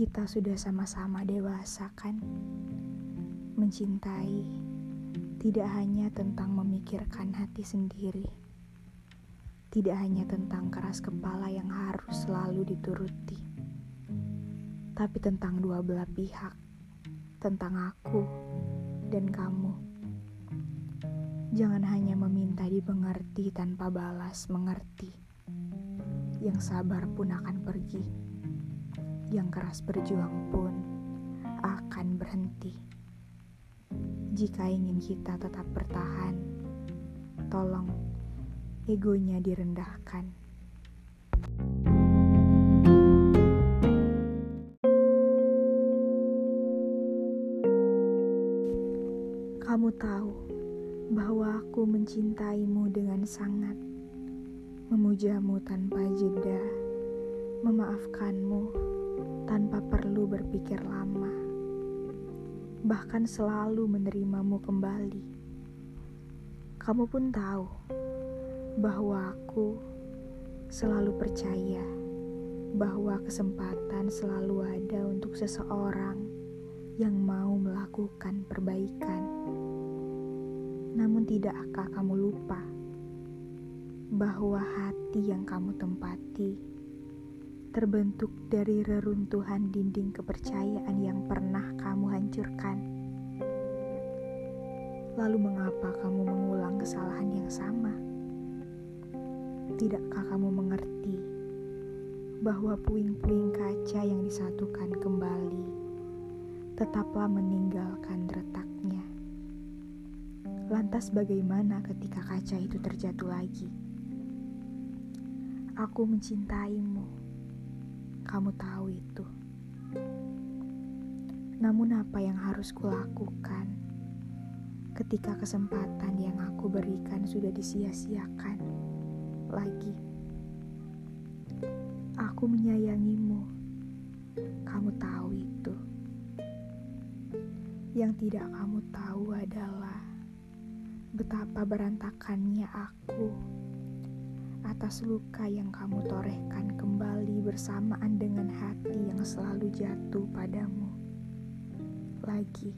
Kita sudah sama-sama dewasa kan? Mencintai tidak hanya tentang memikirkan hati sendiri. Tidak hanya tentang keras kepala yang harus selalu dituruti. Tapi tentang dua belah pihak. Tentang aku dan kamu. Jangan hanya meminta dimengerti tanpa balas mengerti. Yang sabar pun akan pergi. Yang keras berjuang pun akan berhenti. Jika ingin kita tetap bertahan, tolong egonya direndahkan. Kamu tahu bahwa aku mencintaimu dengan sangat, memujamu tanpa jeda, memaafkanmu tanpa perlu berpikir lama bahkan selalu menerimamu kembali. Kamu pun tahu bahwa aku selalu percaya bahwa kesempatan selalu ada untuk seseorang yang mau melakukan perbaikan. Namun, tidakkah kamu lupa bahwa hati yang kamu tempati terbentuk dari reruntuhan dinding kepercayaan yang pernah kamu hancurkan. Lalu, mengapa kamu mengulang kesalahan yang sama? Tidakkah kamu mengerti bahwa puing-puing kaca yang disatukan kembali tetaplah meninggalkan retaknya? Lantas, bagaimana ketika kaca itu terjatuh lagi? Aku mencintaimu kamu tahu itu. Namun apa yang harus kulakukan ketika kesempatan yang aku berikan sudah disia-siakan lagi? Aku menyayangimu. Kamu tahu itu. Yang tidak kamu tahu adalah betapa berantakannya aku atas luka yang kamu torehkan kembali bersamaan dengan hati yang selalu jatuh padamu. Lagi.